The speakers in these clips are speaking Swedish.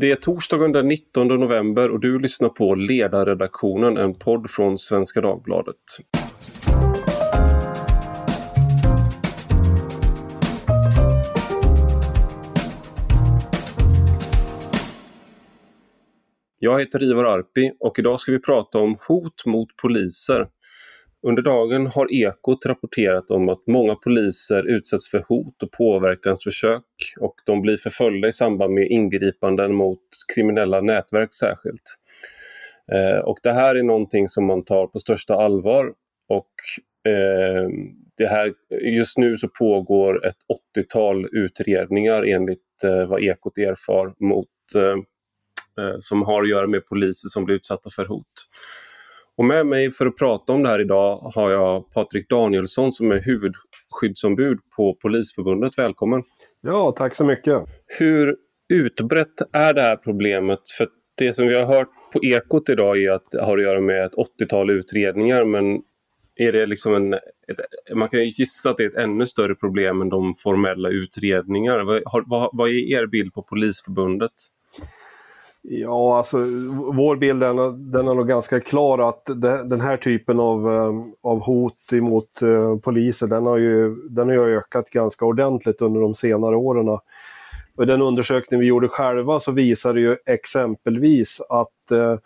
Det är torsdagen den 19 november och du lyssnar på Ledarredaktionen, en podd från Svenska Dagbladet. Jag heter Ivar Arpi och idag ska vi prata om hot mot poliser. Under dagen har Ekot rapporterat om att många poliser utsätts för hot och påverkansförsök och de blir förföljda i samband med ingripanden mot kriminella nätverk särskilt. Eh, och det här är någonting som man tar på största allvar och eh, det här, just nu så pågår ett 80-tal utredningar enligt eh, vad Ekot erfar mot, eh, eh, som har att göra med poliser som blir utsatta för hot. Och med mig för att prata om det här idag har jag Patrik Danielsson som är huvudskyddsombud på Polisförbundet. Välkommen! Ja, tack så mycket! Hur utbrett är det här problemet? För det som vi har hört på Ekot idag är att det har att göra med ett 80-tal utredningar men är det liksom en, ett, man kan gissa att det är ett ännu större problem än de formella utredningar. Vad, vad, vad är er bild på Polisförbundet? Ja, alltså vår bild är, den är nog ganska klar att det, den här typen av, ehm, av hot emot uh, poliser den har, ju, den har ju ökat ganska ordentligt under de senare åren. Och den undersökning vi gjorde själva så visade ju exempelvis att uh,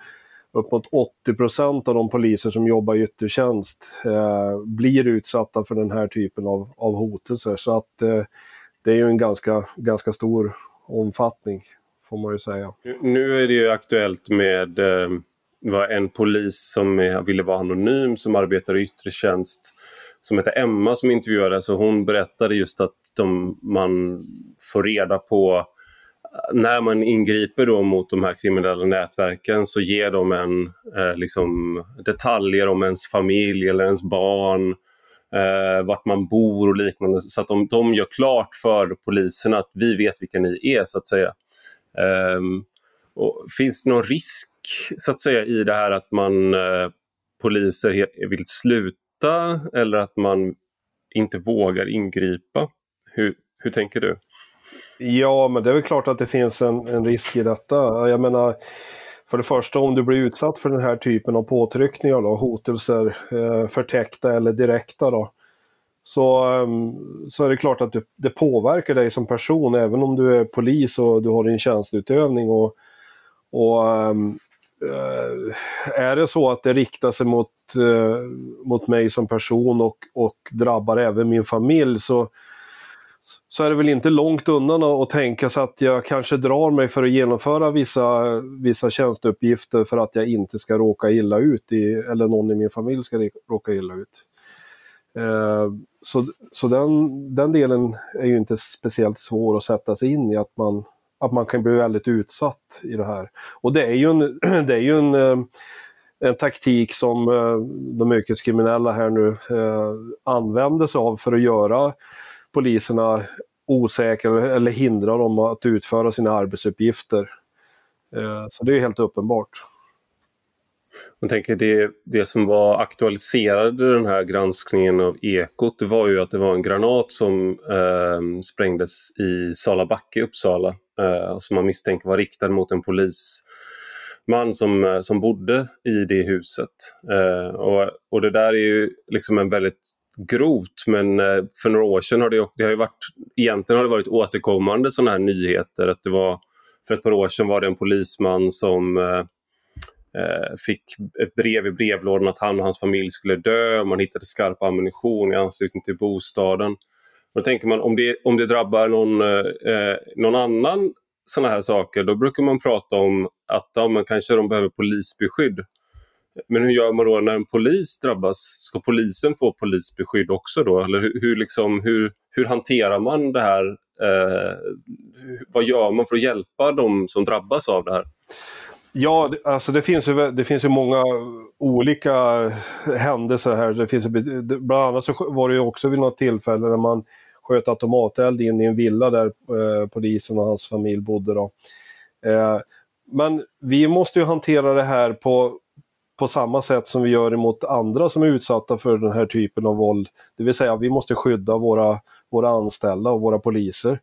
uppåt 80 procent av de poliser som jobbar i yttertjänst uh, blir utsatta för den här typen av, av hotelser. Så att det är ju en ganska, ganska stor omfattning får man ju säga. Nu är det ju aktuellt med eh, var en polis som är, ville vara anonym som arbetar i yttre tjänst som heter Emma som intervjuades och hon berättade just att de, man får reda på eh, när man ingriper då mot de här kriminella nätverken så ger de en eh, liksom detaljer om ens familj eller ens barn, eh, vart man bor och liknande. Så att de, de gör klart för polisen att vi vet vilka ni är så att säga. Um, och finns det någon risk så att säga i det här att man eh, poliser vill sluta eller att man inte vågar ingripa? Hur, hur tänker du? Ja, men det är väl klart att det finns en, en risk i detta. Jag menar, för det första om du blir utsatt för den här typen av påtryckningar, då, hotelser, eh, förtäckta eller direkta, då, så, ehm, så är det klart att det, det påverkar dig som person även om du är polis och du har din tjänsteutövning. Och, och ehm, eh, är det så att det riktar sig mot, eh, mot mig som person och, och drabbar även min familj så, så är det väl inte långt undan att tänka sig att jag kanske drar mig för att genomföra vissa, vissa tjänsteuppgifter för att jag inte ska råka illa ut, i, eller någon i min familj ska råka illa ut. Eh, så så den, den delen är ju inte speciellt svår att sätta sig in i, att man, att man kan bli väldigt utsatt i det här. Och det är ju en, det är ju en, eh, en taktik som eh, de yrkeskriminella här nu eh, använder sig av för att göra poliserna osäkra eller hindra dem att utföra sina arbetsuppgifter. Så det är helt uppenbart. Jag tänker det, det som var aktualiserade den här granskningen av Ekot det var ju att det var en granat som eh, sprängdes i Salabacke i Uppsala eh, som man misstänker var riktad mot en polisman som, eh, som bodde i det huset. Eh, och, och det där är ju liksom en väldigt grovt men eh, för några år sedan har det, det har ju varit, egentligen har det varit återkommande sådana här nyheter att det var för ett par år sedan var det en polisman som eh, Eh, fick ett brev i brevlådan att han och hans familj skulle dö. Man hittade skarp ammunition i anslutning till bostaden. då tänker man om det, om det drabbar någon, eh, någon annan sådana här saker, då brukar man prata om att ja, men kanske de behöver polisbeskydd. Men hur gör man då när en polis drabbas? Ska polisen få polisbeskydd också då? Eller hur, hur, liksom, hur, hur hanterar man det här? Eh, vad gör man för att hjälpa de som drabbas av det här? Ja, alltså det finns, ju, det finns ju många olika händelser här. Det finns, bland annat så var det ju också vid något tillfälle när man sköt automateld in i en villa där eh, polisen och hans familj bodde. Då. Eh, men vi måste ju hantera det här på, på samma sätt som vi gör emot andra som är utsatta för den här typen av våld. Det vill säga vi måste skydda våra, våra anställda och våra poliser.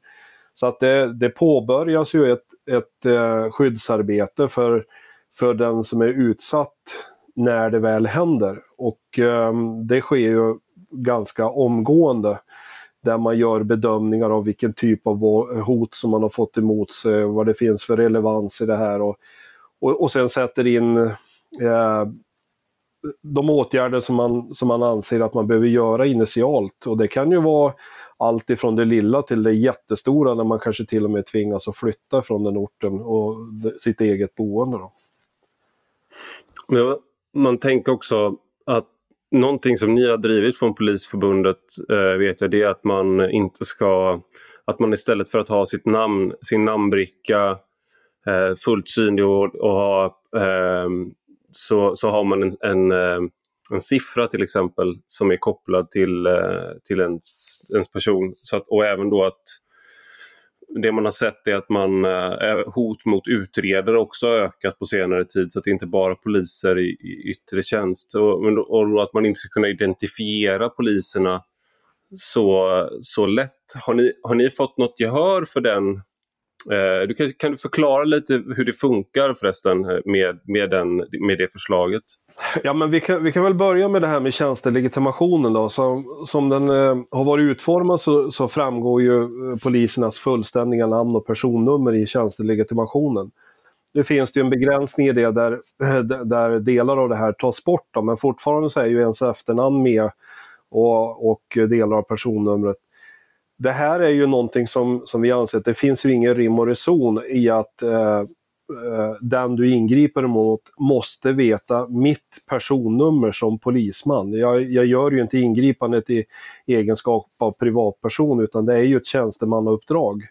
Så att det, det påbörjas ju ett, ett eh, skyddsarbete för, för den som är utsatt när det väl händer. Och eh, det sker ju ganska omgående där man gör bedömningar av vilken typ av hot som man har fått emot sig, vad det finns för relevans i det här och, och, och sen sätter in eh, de åtgärder som man, som man anser att man behöver göra initialt. Och det kan ju vara allt ifrån det lilla till det jättestora när man kanske till och med tvingas att flytta från den orten och sitt eget boende. Då. Ja, man tänker också att någonting som ni har drivit från Polisförbundet eh, vet jag, det är att man inte ska att man istället för att ha sitt namn, sin namnbricka eh, fullt synlig och, och ha eh, så, så har man en, en, eh, en siffra till exempel som är kopplad till, eh, till ens, ens person. Så att, och även då att det man har sett är att man, eh, hot mot utredare också har ökat på senare tid så att det inte bara poliser i, i yttre tjänst. Och, och att man inte ska kunna identifiera poliserna så, så lätt. Har ni, har ni fått något gehör för den Eh, du kan, kan, du förklara lite hur det funkar förresten eh, med, med, den, med det förslaget? Ja, men vi kan, vi kan väl börja med det här med tjänstelegitimationen. Då. Som, som den eh, har varit utformad så, så, framgår ju eh, polisernas fullständiga namn och personnummer i tjänstelegitimationen. Nu finns det ju en begränsning i det där, där delar av det här tas bort, då, men fortfarande så är ju ens efternamn med och, och delar av personnumret det här är ju någonting som, som vi anser att det finns ju ingen rim och reson i att eh, eh, den du ingriper mot måste veta mitt personnummer som polisman. Jag, jag gör ju inte ingripandet i egenskap av privatperson utan det är ju ett tjänstemannauppdrag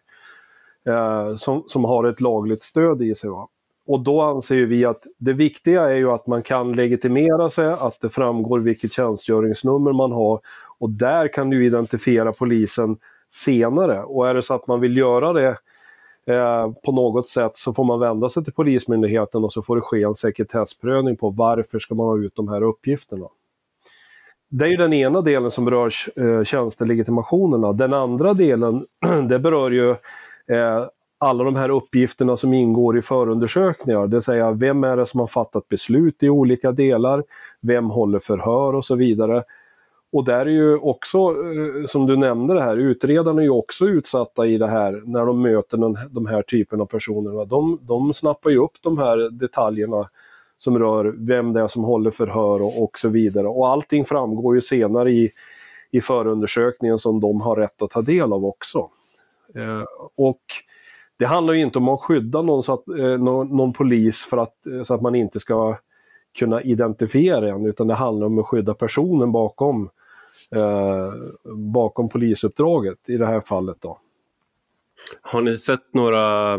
eh, som, som har ett lagligt stöd i sig. Va? Och då anser vi att det viktiga är ju att man kan legitimera sig, att det framgår vilket tjänstgöringsnummer man har och där kan du identifiera polisen senare. Och är det så att man vill göra det eh, på något sätt så får man vända sig till Polismyndigheten och så får det ske en sekretessprövning på varför ska man ha ut de här uppgifterna. Det är ju den ena delen som rör eh, tjänstelegitimationerna. Den andra delen, det berör ju eh, alla de här uppgifterna som ingår i förundersökningar. Det vill säga, vem är det som har fattat beslut i olika delar? Vem håller förhör och så vidare. Och där är ju också, eh, som du nämnde det här, utredarna är ju också utsatta i det här när de möter den, de här typen av personer. De, de snappar ju upp de här detaljerna som rör vem det är som håller förhör och, och så vidare. Och allting framgår ju senare i, i förundersökningen som de har rätt att ta del av också. Eh, och det handlar ju inte om att skydda någon, så att, eh, någon, någon, polis för att, eh, så att man inte ska kunna identifiera en, utan det handlar om att skydda personen bakom eh, bakom polisuppdraget i det här fallet. Då. Har ni sett några,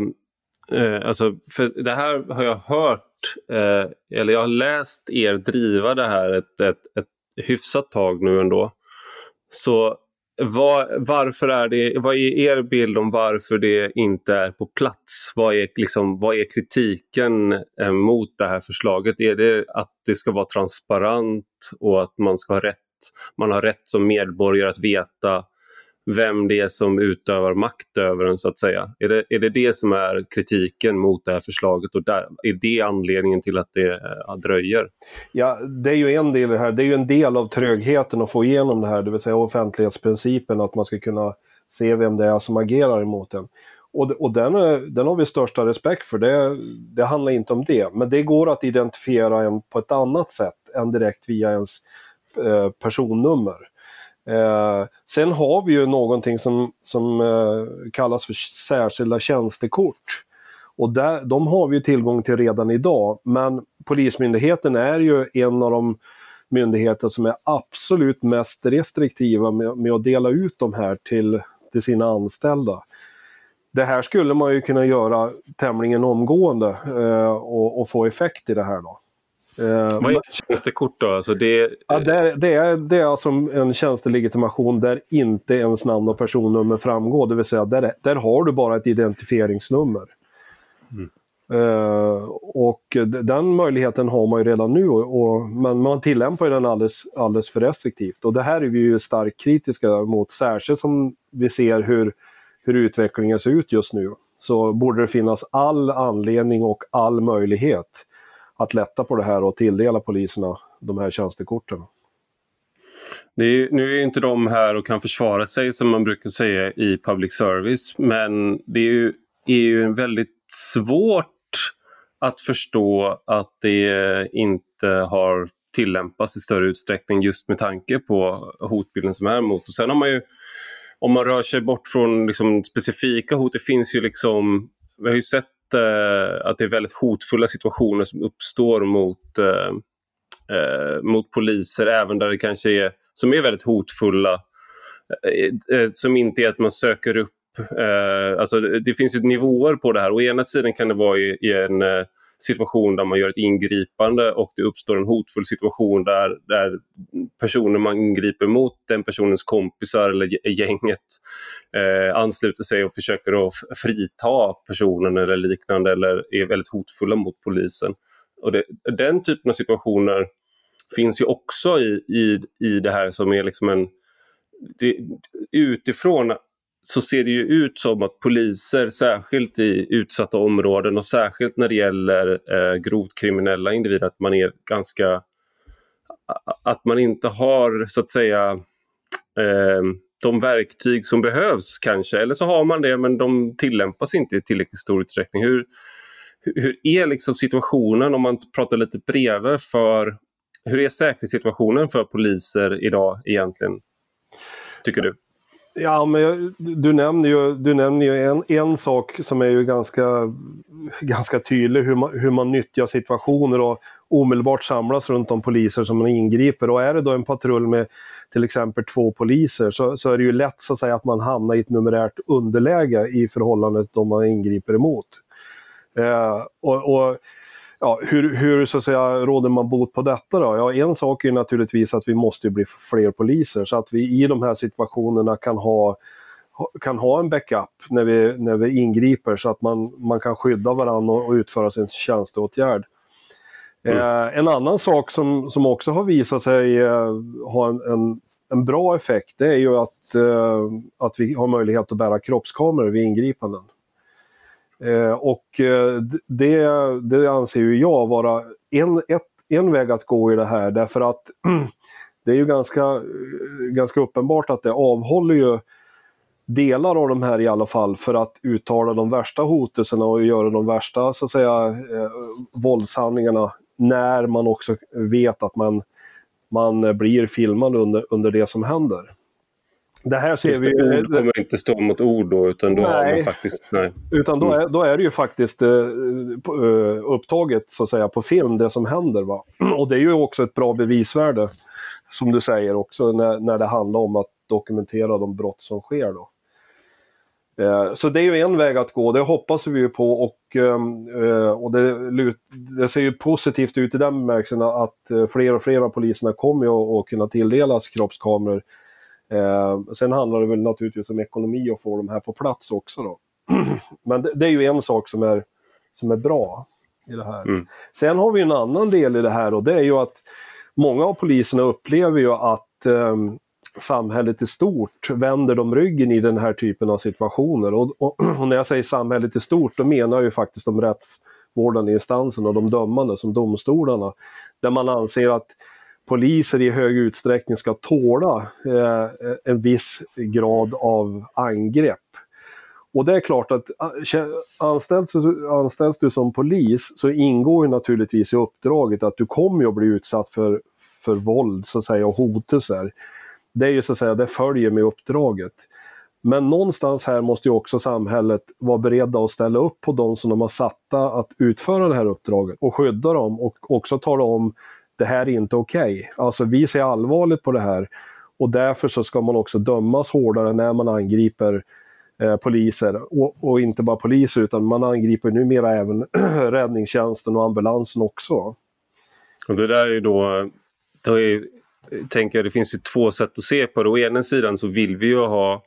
eh, alltså, för det här har jag hört, eh, eller jag har läst er driva det här ett, ett, ett hyfsat tag nu ändå. Så var, varför är det, vad är er bild om varför det inte är på plats? Vad är, liksom, vad är kritiken eh, mot det här förslaget? Är det att det ska vara transparent och att man ska ha rätt man har rätt som medborgare att veta vem det är som utövar makt över en så att säga. Är det, är det det som är kritiken mot det här förslaget och där, är det anledningen till att det äh, dröjer? Ja, det är ju en del i det här. Det är ju en del av trögheten att få igenom det här, det vill säga offentlighetsprincipen, att man ska kunna se vem det är som agerar emot en. Och, och den, eh, den har vi största respekt för, det, det handlar inte om det. Men det går att identifiera en på ett annat sätt än direkt via ens Eh, personnummer. Eh, sen har vi ju någonting som, som eh, kallas för särskilda tjänstekort. Och där, de har vi tillgång till redan idag, men Polismyndigheten är ju en av de myndigheter som är absolut mest restriktiva med, med att dela ut de här till, till sina anställda. Det här skulle man ju kunna göra tämligen omgående eh, och, och, få effekt i det här. då. Eh, Vad är ett tjänstekort då? Alltså det... Ja, det, är, det, är, det är alltså en tjänstelegitimation där inte ens namn och personnummer framgår. Det vill säga där, där har du bara ett identifieringsnummer. Mm. Uh, och den möjligheten har man ju redan nu, och, och, men man tillämpar den alldeles, alldeles för restriktivt. Och det här är vi ju starkt kritiska mot, särskilt som vi ser hur, hur utvecklingen ser ut just nu. så borde det finnas all anledning och all möjlighet att lätta på det här och tilldela poliserna de här tjänstekorten. Är, nu är inte de här och kan försvara sig som man brukar säga i public service men det är ju, är ju väldigt svårt att förstå att det inte har tillämpas i större utsträckning just med tanke på hotbilden som är mot. Och sen har man ju, om man rör sig bort från liksom specifika hot, det finns ju liksom, vi har ju sett Eh, att det är väldigt hotfulla situationer som uppstår mot, eh, eh, mot poliser, även där det kanske är, som är väldigt hotfulla. Eh, eh, som inte är att man söker upp Eh, alltså det finns ju nivåer på det här. Å ena sidan kan det vara i, i en eh, situation där man gör ett ingripande och det uppstår en hotfull situation där, där personen man ingriper mot, den personens kompisar eller gänget eh, ansluter sig och försöker att frita personen eller liknande eller är väldigt hotfulla mot polisen. Och det, den typen av situationer finns ju också i, i, i det här som är liksom en... Det, utifrån så ser det ju ut som att poliser, särskilt i utsatta områden och särskilt när det gäller eh, grovt kriminella individer, att man är ganska... Att man inte har, så att säga, eh, de verktyg som behövs kanske. Eller så har man det, men de tillämpas inte i tillräckligt stor utsträckning. Hur, hur är liksom situationen, om man pratar lite bredare, för... Hur är säkerhetssituationen för poliser idag egentligen, tycker du? Ja, men jag, du nämner ju, du nämner ju en, en sak som är ju ganska, ganska tydlig, hur man, hur man nyttjar situationer och omedelbart samlas runt de poliser som man ingriper. Och är det då en patrull med till exempel två poliser så, så är det ju lätt så att, säga, att man hamnar i ett numerärt underläge i förhållande till de man ingriper emot. Eh, och, och ja, hur, hur så att säga, råder man bot på detta då? Ja, en sak är naturligtvis att vi måste bli fler poliser så att vi i de här situationerna kan ha kan ha en backup när vi, när vi ingriper så att man, man kan skydda varandra och, utföra sin tjänsteåtgärd. Mm. Eh, en annan sak som, som också har visat sig eh, ha en, en, en, bra effekt det är ju att, eh, att vi har möjlighet att bära kroppskameror vid ingripanden. Eh, och eh, det, det anser ju jag vara en, ett, en väg att gå i det här därför att det är ju ganska, eh, ganska uppenbart att det avhåller ju delar av de här i alla fall för att uttala de värsta hotelserna och göra de värsta så att säga eh, våldshandlingarna när man också vet att man, man blir filmad under, under det som händer. Det här ser Just vi. Ord kommer inte stå mot ord då, utan då nej, har man faktiskt... Nej. Utan då mm. är, då är det ju faktiskt eh, eh, upptaget så att säga på film, det som händer. Va? Och det är ju också ett bra bevisvärde, som du säger också, när, när det handlar om att dokumentera de brott som sker. Då. Eh, så det är ju en väg att gå, det hoppas vi ju på och, ehm, eh, och det, det, ser ju positivt ut i den bemärkelsen att eh, fler och fler av poliserna kommer ju att kunna tilldelas kroppskameror Eh, sen handlar det väl naturligtvis om ekonomi och få de här på plats också då. Men det, det, är ju en sak som är, som är bra i det här. Mm. Sen har vi en annan del i det här och det är ju att många av poliserna upplever ju att eh, samhället i stort vänder de ryggen i den här typen av situationer. Och, och, och, när jag säger samhället i stort, då menar jag ju faktiskt de rättsvårdande instanserna och de dömande som domstolarna. Där man anser att poliser i hög utsträckning ska tåla eh, en viss grad av angrepp. Och det är klart att ah, anställs, anställs du som polis så ingår ju naturligtvis i uppdraget att du kommer att bli utsatt för, för våld så att säga, och hotelser. Det är ju så att säga, det följer med uppdraget. Men någonstans här måste ju också samhället vara beredda att ställa upp på de som de har satta att utföra det här uppdraget och skydda dem och också tala om det här är inte okej. Okay. Alltså vi ser allvarligt på det här och därför så ska man också dömas hårdare när man angriper eh, poliser. Och, och, inte bara poliser utan man angriper numera även räddningstjänsten och ambulansen också. Och det där är då, då är, tänker jag det finns ju två sätt att se på det. Å ena sidan så vill vi ju ha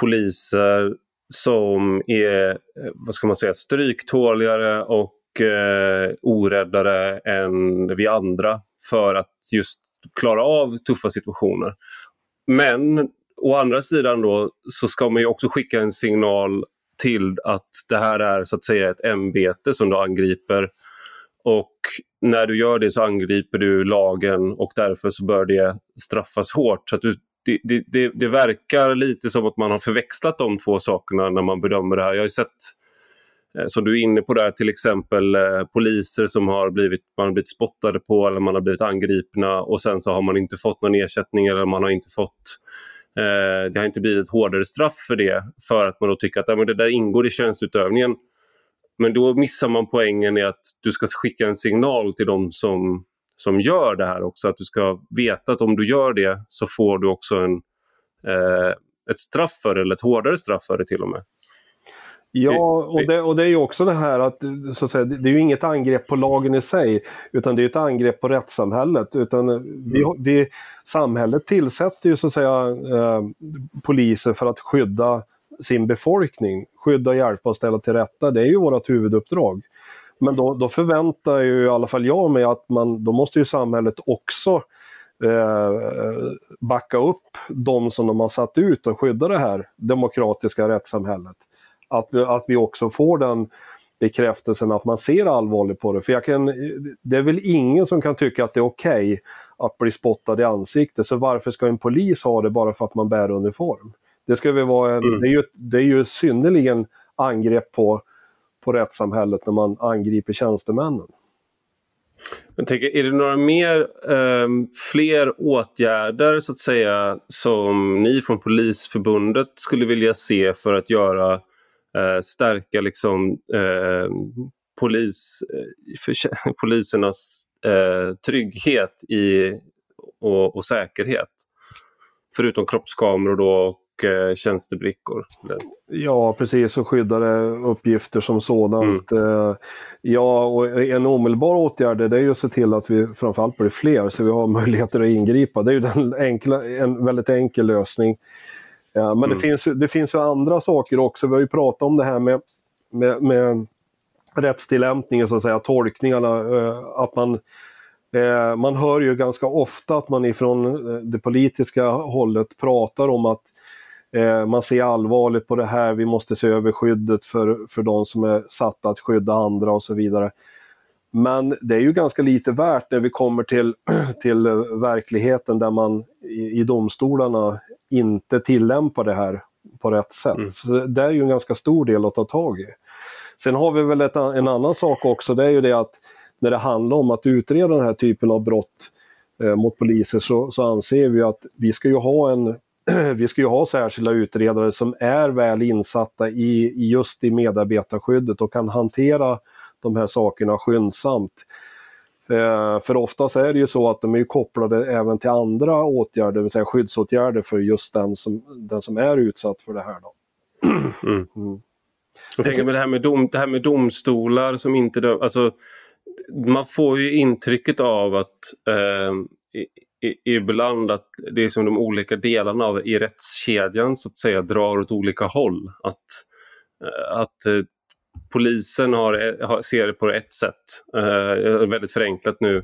poliser som är, eh, vad ska man säga, stryktåligare och eh, oräddare än vi andra för att just klara av tuffa situationer. Men å andra sidan då så ska man ju också skicka en signal till att det här är så att säga ett ämbete som du angriper. Och när du gör det så angriper du lagen och därför så bör det straffas hårt. Så du, det, det, det, verkar lite som att man har förväxlat de två sakerna när man bedömer det här. Jag har sett, Eh, som du är inne på där, till exempel eh, poliser som har blivit, man har blivit spottade på eller man har blivit angripna och sen så har man inte fått någon ersättning eller man har inte fått eh, det har inte blivit ett hårdare straff för det för att man då tycker att ja, men det där ingår i tjänstutövningen. Men då missar man poängen i att du ska skicka en signal till de som som gör det här också. Att du ska veta att om du gör det så får du också en, eh, ett straff för det, eller ett hårdare straff för det till och med. Ja, och det, och det är ju också det här att, så att säga, det är ju inget angrepp på lagen i sig, utan det är ett angrepp på rättssamhället. Utan vi, mm. vi, samhället tillsätter ju så att säga eh, poliser för att skydda sin befolkning, skydda, hjälpa och ställa till rätta. Det är ju vårt huvuduppdrag. Men då, då förväntar ju i alla fall jag mig att man, då måste ju samhället också eh, backa upp de som de har satt ut och skydda det här demokratiska rättssamhället. Att, att vi också får den bekräftelsen att man ser allvarligt på det. För jag kan, det är väl ingen som kan tycka att det är okej okay att bli spottad i ansiktet. Så varför ska en polis ha det bara för att man bär uniform? Det, ska väl vara en, mm. det, är ju, det är ju synnerligen angrepp på på rättssamhället när man angriper tjänstemännen. Jag tänker, är det några mer, eh, fler åtgärder så att säga som ni från Polisförbundet skulle vilja se för att göra, eh, stärka liksom eh, polis, för, polisernas eh, trygghet i, och, och säkerhet? Förutom kroppskameror då eh, tjänstebrickor. Ja, precis. Och skyddade uppgifter som sådant. Mm. Eh, ja, och en omedelbar åtgärd är ju att se till att vi framförallt blir fler så vi har möjligheter att ingripa. Det är ju den enkla, en väldigt enkel lösning. Ja, men mm. det, finns, det finns ju andra saker också. Vi har ju pratat om det här med, med, med rättstillämpningen, så att säga, tolkningarna. Eh, att man eh, man hör ju ganska ofta att man ifrån det politiska hållet pratar om att Eh, man ser allvarligt på det här, vi måste se över skyddet för, för de som är satta att skydda andra och så vidare. Men det är ju ganska lite värt när vi kommer till, till verkligheten där man i, i domstolarna inte tillämpar det här på rätt sätt. Mm. Så det är ju en ganska stor del att ta tag i. Sen har vi väl ett, en annan sak också, det är ju det att när det handlar om att utreda den här typen av brott eh, mot poliser så, så anser vi att vi ska ju ha en vi ska ju ha särskilda utredare som är väl insatta i, just i medarbetarskyddet och kan hantera de här sakerna skyndsamt. Eh, för oftast är det ju så att de är kopplade även till andra åtgärder, det vill säga skyddsåtgärder för just den som, den som är utsatt för det här. Då. Mm. Mm. Jag tänker med det här med, dom, det här med domstolar som inte döm, alltså, Man får ju intrycket av att eh, ibland att det är som de olika delarna av i rättskedjan så att säga drar åt olika håll. Att, eh, att eh, polisen har, har, ser det på ett sätt, eh, väldigt förenklat nu,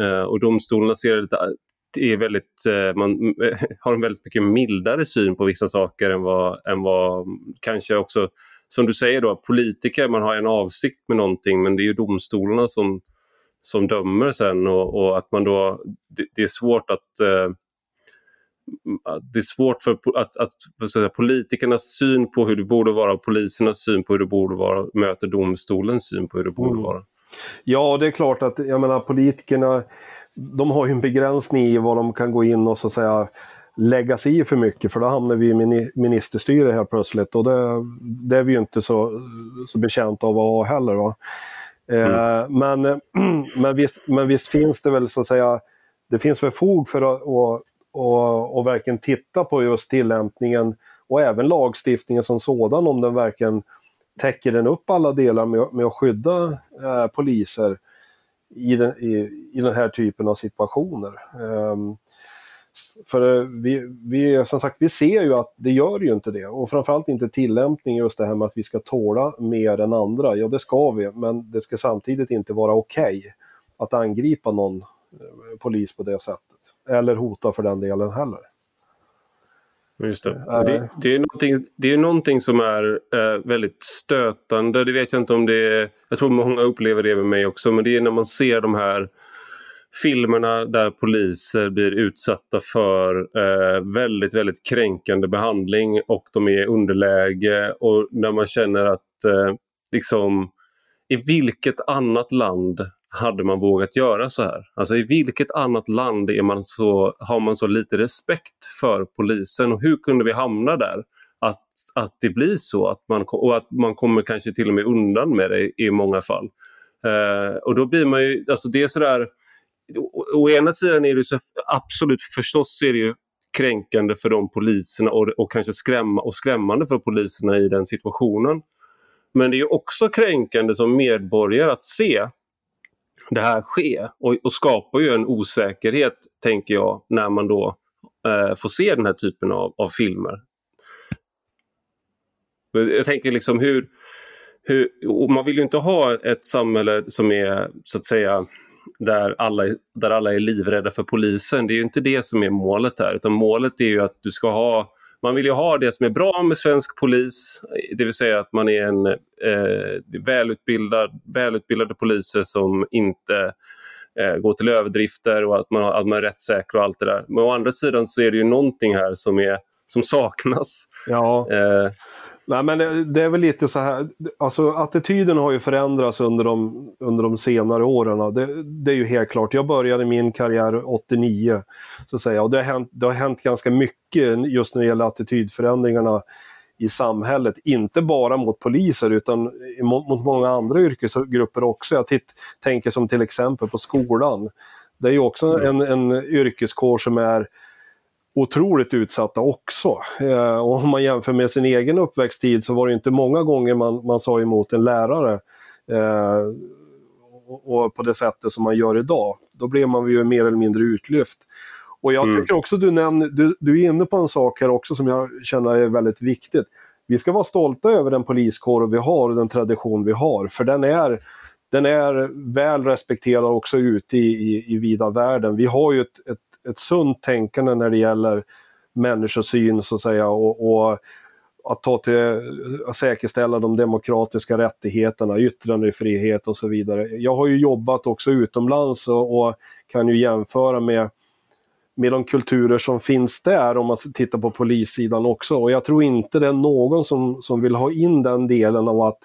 eh, och domstolarna ser det är väldigt, eh, man har en väldigt mycket mildare syn på vissa saker än vad, än vad kanske också, som du säger då, politiker, man har en avsikt med någonting men det är ju domstolarna som som dömer sen och, och att man då, det, det är svårt att eh, det är svårt för att, att säga, politikernas syn på hur det borde vara och polisernas syn på hur det borde vara möter domstolens syn på hur det borde mm. vara. Ja, det är klart att jag menar politikerna de har ju en begränsning i vad de kan gå in och så att säga lägga sig i för mycket för då hamnar vi i ministerstyre helt plötsligt och det, det är vi ju inte så, så betjänta av att ha heller. Va? Mm. Eh, men, men, visst, men visst finns det väl så att säga, det finns väl fog för att och, och, och verkligen titta på just tillämpningen och även lagstiftningen som sådan om den verkligen täcker den upp alla delar med, med att skydda eh, poliser i den, i, i den här typen av situationer. Um, för eh, vi, vi, som sagt, vi ser ju att det gör ju inte det. Och framförallt inte tillämpning just det här med att vi ska tåla mer än andra. Ja, det ska vi, men det ska samtidigt inte vara okej okay att angripa någon eh, polis på det sättet. Eller hota för den delen heller. Just det. Det, det, är någonting, det är någonting som är eh, väldigt stötande. Det vet jag inte om det är... Jag tror många upplever det med mig också. Men det är när man ser de här filmerna där poliser blir utsatta för eh, väldigt, väldigt kränkande behandling och de är i underläge och när man känner att eh, liksom i vilket annat land hade man vågat göra så här? Alltså i vilket annat land är man så, har man så lite respekt för polisen och hur kunde vi hamna där? Att, att det blir så att man, och att man kommer kanske till och med undan med det i många fall. Eh, och då blir man ju, alltså det är sådär, å, å ena sidan är det så absolut förstås är det ju kränkande för de poliserna och, och kanske skrämma, och skrämmande för poliserna i den situationen. Men det är också kränkande som medborgare att se det här ske och, och skapar ju en osäkerhet, tänker jag, när man då eh, får se den här typen av, av filmer. Jag tänker liksom hur, hur... Man vill ju inte ha ett samhälle som är så att säga där alla, där alla är livrädda för polisen. Det är ju inte det som är målet här, utan målet är ju att du ska ha man vill ju ha det som är bra med svensk polis, det vill säga att man är en eh, välutbildad, välutbildade poliser som inte eh, går till överdrifter och att man, att man är rättssäker och allt det där. Men å andra sidan så är det ju någonting här som, är, som saknas. Ja. Eh, Nej, men det är väl lite så här, alltså attityden har ju förändrats under de, under de senare åren. Det, det, är ju helt klart. Jag började min karriär 89, så att säga, och det har, hänt, det har hänt ganska mycket just när det gäller attitydförändringarna i samhället. Inte bara mot poliser utan mot, mot många andra yrkesgrupper också. Jag titt, tänker som till exempel på skolan. Det är ju också mm. en, en yrkeskår som är otroligt utsatta också. Eh, och om man jämför med sin egen uppväxttid så var det inte många gånger man, man sa emot en lärare eh, och, och, på det sättet som man gör idag. Då blev man ju mer eller mindre utlyft. Och jag mm. tycker också du nämner, du, du är inne på en sak här också som jag känner är väldigt viktigt. Vi ska vara stolta över den poliskår vi har och den tradition vi har, för den är den är väl respekterad också ute i, i, i vida världen. Vi har ju ett, ett ett sunt tänkande när det gäller människosyn så att säga och, och att ta till, att säkerställa de demokratiska rättigheterna, yttrandefrihet och så vidare. Jag har ju jobbat också utomlands och, och kan ju jämföra med, med de kulturer som finns där om man tittar på polissidan också. Och jag tror inte det är någon som, som vill ha in den delen av att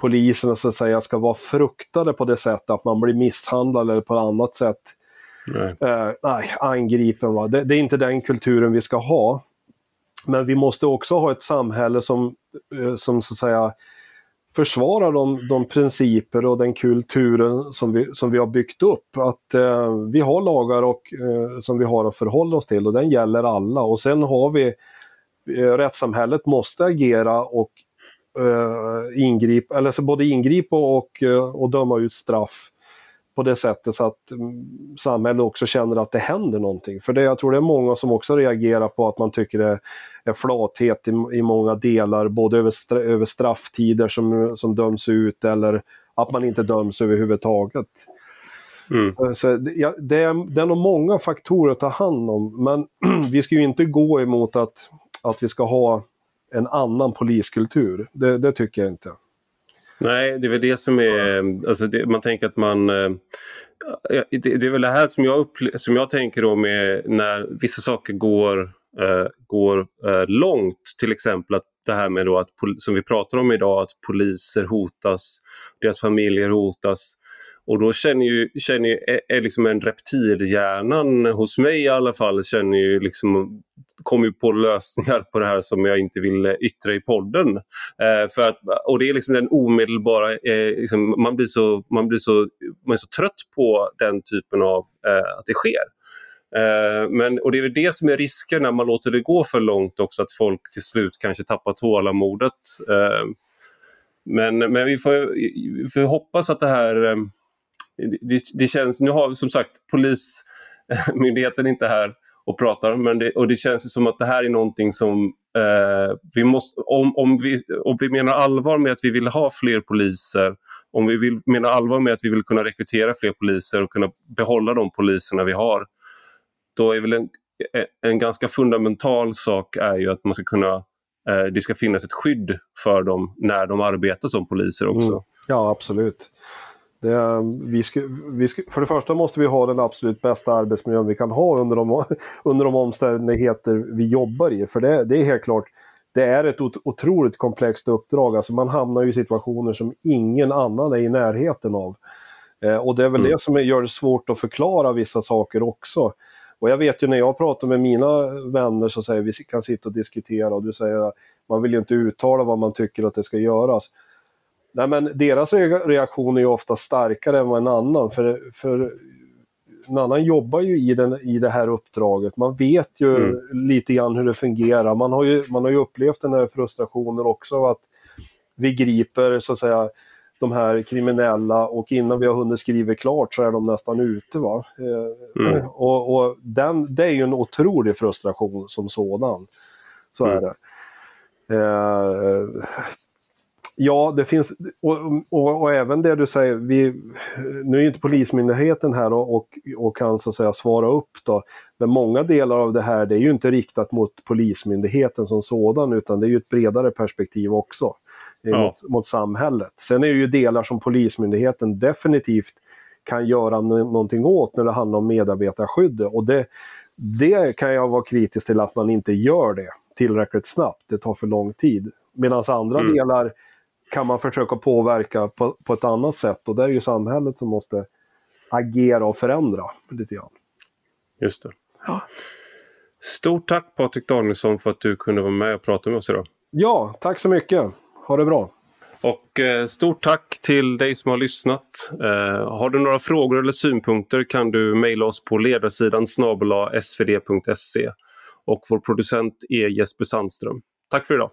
poliserna så att säga ska vara fruktade på det sättet att man blir misshandlad eller på annat sätt Nej. eh, nej, angripen. Va? Det, det, är inte den kulturen vi ska ha. Men vi måste också ha ett samhälle som, eh, som så att säga försvarar de, de principer och den kulturen som vi, som vi har byggt upp. Att eh, vi har lagar och, eh, som vi har att förhålla oss till och den gäller alla. Och sen har vi eh, rättssamhället måste agera och ingripa, eller så både ingripa och, och döma ut straff på det sättet så att mm, samhället också känner att det händer någonting. För det, jag tror det är många som också reagerar på att man tycker det är flathet i, i många delar, både över, stra, över strafftider som, som döms ut eller att man inte döms överhuvudtaget. Mm. Så ja, det, är, det är nog många faktorer att ta hand om, men vi ska ju inte gå emot att, att vi ska ha en annan poliskultur. Det, det tycker jag inte. Nej, det är väl det som är... Alltså det, man tänker att man... Eh, det, det, är väl det här som jag, upple- som jag tänker då med när vissa saker går, uh, går uh, långt. Till exempel att det här med då att, som vi pratar om idag, att poliser hotas, deras familjer hotas. Och då känner ju, känner ju är, liksom en reptilhjärnan hos mig i alla fall, känner ju liksom kom ju på lösningar på det här som jag inte vill yttra i podden. Eh, för att, och det är liksom den omedelbara, eh, liksom, man, blir så, man, blir så, man är så trött på den typen av eh, att det sker. Eh, men, och det är väl det som är risken när man låter det gå för långt också, att folk till slut kanske tappar tålamodet. Eh, men, men vi får, vi får hoppas att det här eh, det, det, känns, nu har som sagt Polismyndigheten inte här och pratar. Men det, och det känns som att det här är någonting som eh, vi måste, om, om, vi, om vi menar allvar med att vi vill ha fler poliser, om vi vill, menar allvar med att vi vill kunna rekrytera fler poliser och kunna behålla de poliserna vi har, då är väl en, eh, en ganska fundamental sak är ju att man ska kunna eh, det ska finnas ett skydd för dem när de arbetar som poliser också. Mm. Ja, absolut. Det, vi ska, vi ska, för det första måste vi ha den absolut bästa arbetsmiljön vi kan ha under de, under de omständigheter vi jobbar i. För det, det är helt klart, det är ett otroligt komplext uppdrag. Alltså man hamnar i situationer som ingen annan är i närheten av. Eh, och det är väl mm. det som gör det svårt att förklara vissa saker också. Och jag vet ju när jag pratar med mina vänner så säger vi kan sitta och diskutera och du säger man vill ju inte uttala vad man tycker att det ska göras. Nej men deras reaktion är ju ofta starkare än vad en annan. För, för en annan jobbar ju i, den, i det här uppdraget. Man vet ju mm. lite grann hur det fungerar. Man har, ju, man har ju upplevt den här frustrationen också att vi griper så att säga de här kriminella och innan vi har hunnit skriva klart så är de nästan ute. Va? Eh, mm. Och, och den, det är ju en otrolig frustration som sådan. Så mm. är det. Eh, Ja, det finns, och, och, och, även det du säger, vi, nu är inte Polismyndigheten här och, och, och, kan så att säga svara upp då. Men många delar av det här det är ju inte riktat mot Polismyndigheten som sådan utan det är ju ett bredare perspektiv också. Ja. Mot, mot, samhället. Sen är det ju delar som Polismyndigheten definitivt kan göra någonting åt när det handlar om medarbetarskydd. Och det, det kan jag vara kritisk till att man inte gör det tillräckligt snabbt. Det tar för lång tid. Medan andra mm. delar kan man försöka påverka på, på ett annat sätt och det är ju samhället som måste agera och förändra lite grann. Just det. Ja. Stort tack Patrik Danielsson för att du kunde vara med och prata med oss idag. Ja, tack så mycket. Ha det bra. Och eh, stort tack till dig som har lyssnat. Eh, har du några frågor eller synpunkter kan du mejla oss på ledarsidan snabela svd.se. Och vår producent är Jesper Sandström. Tack för idag.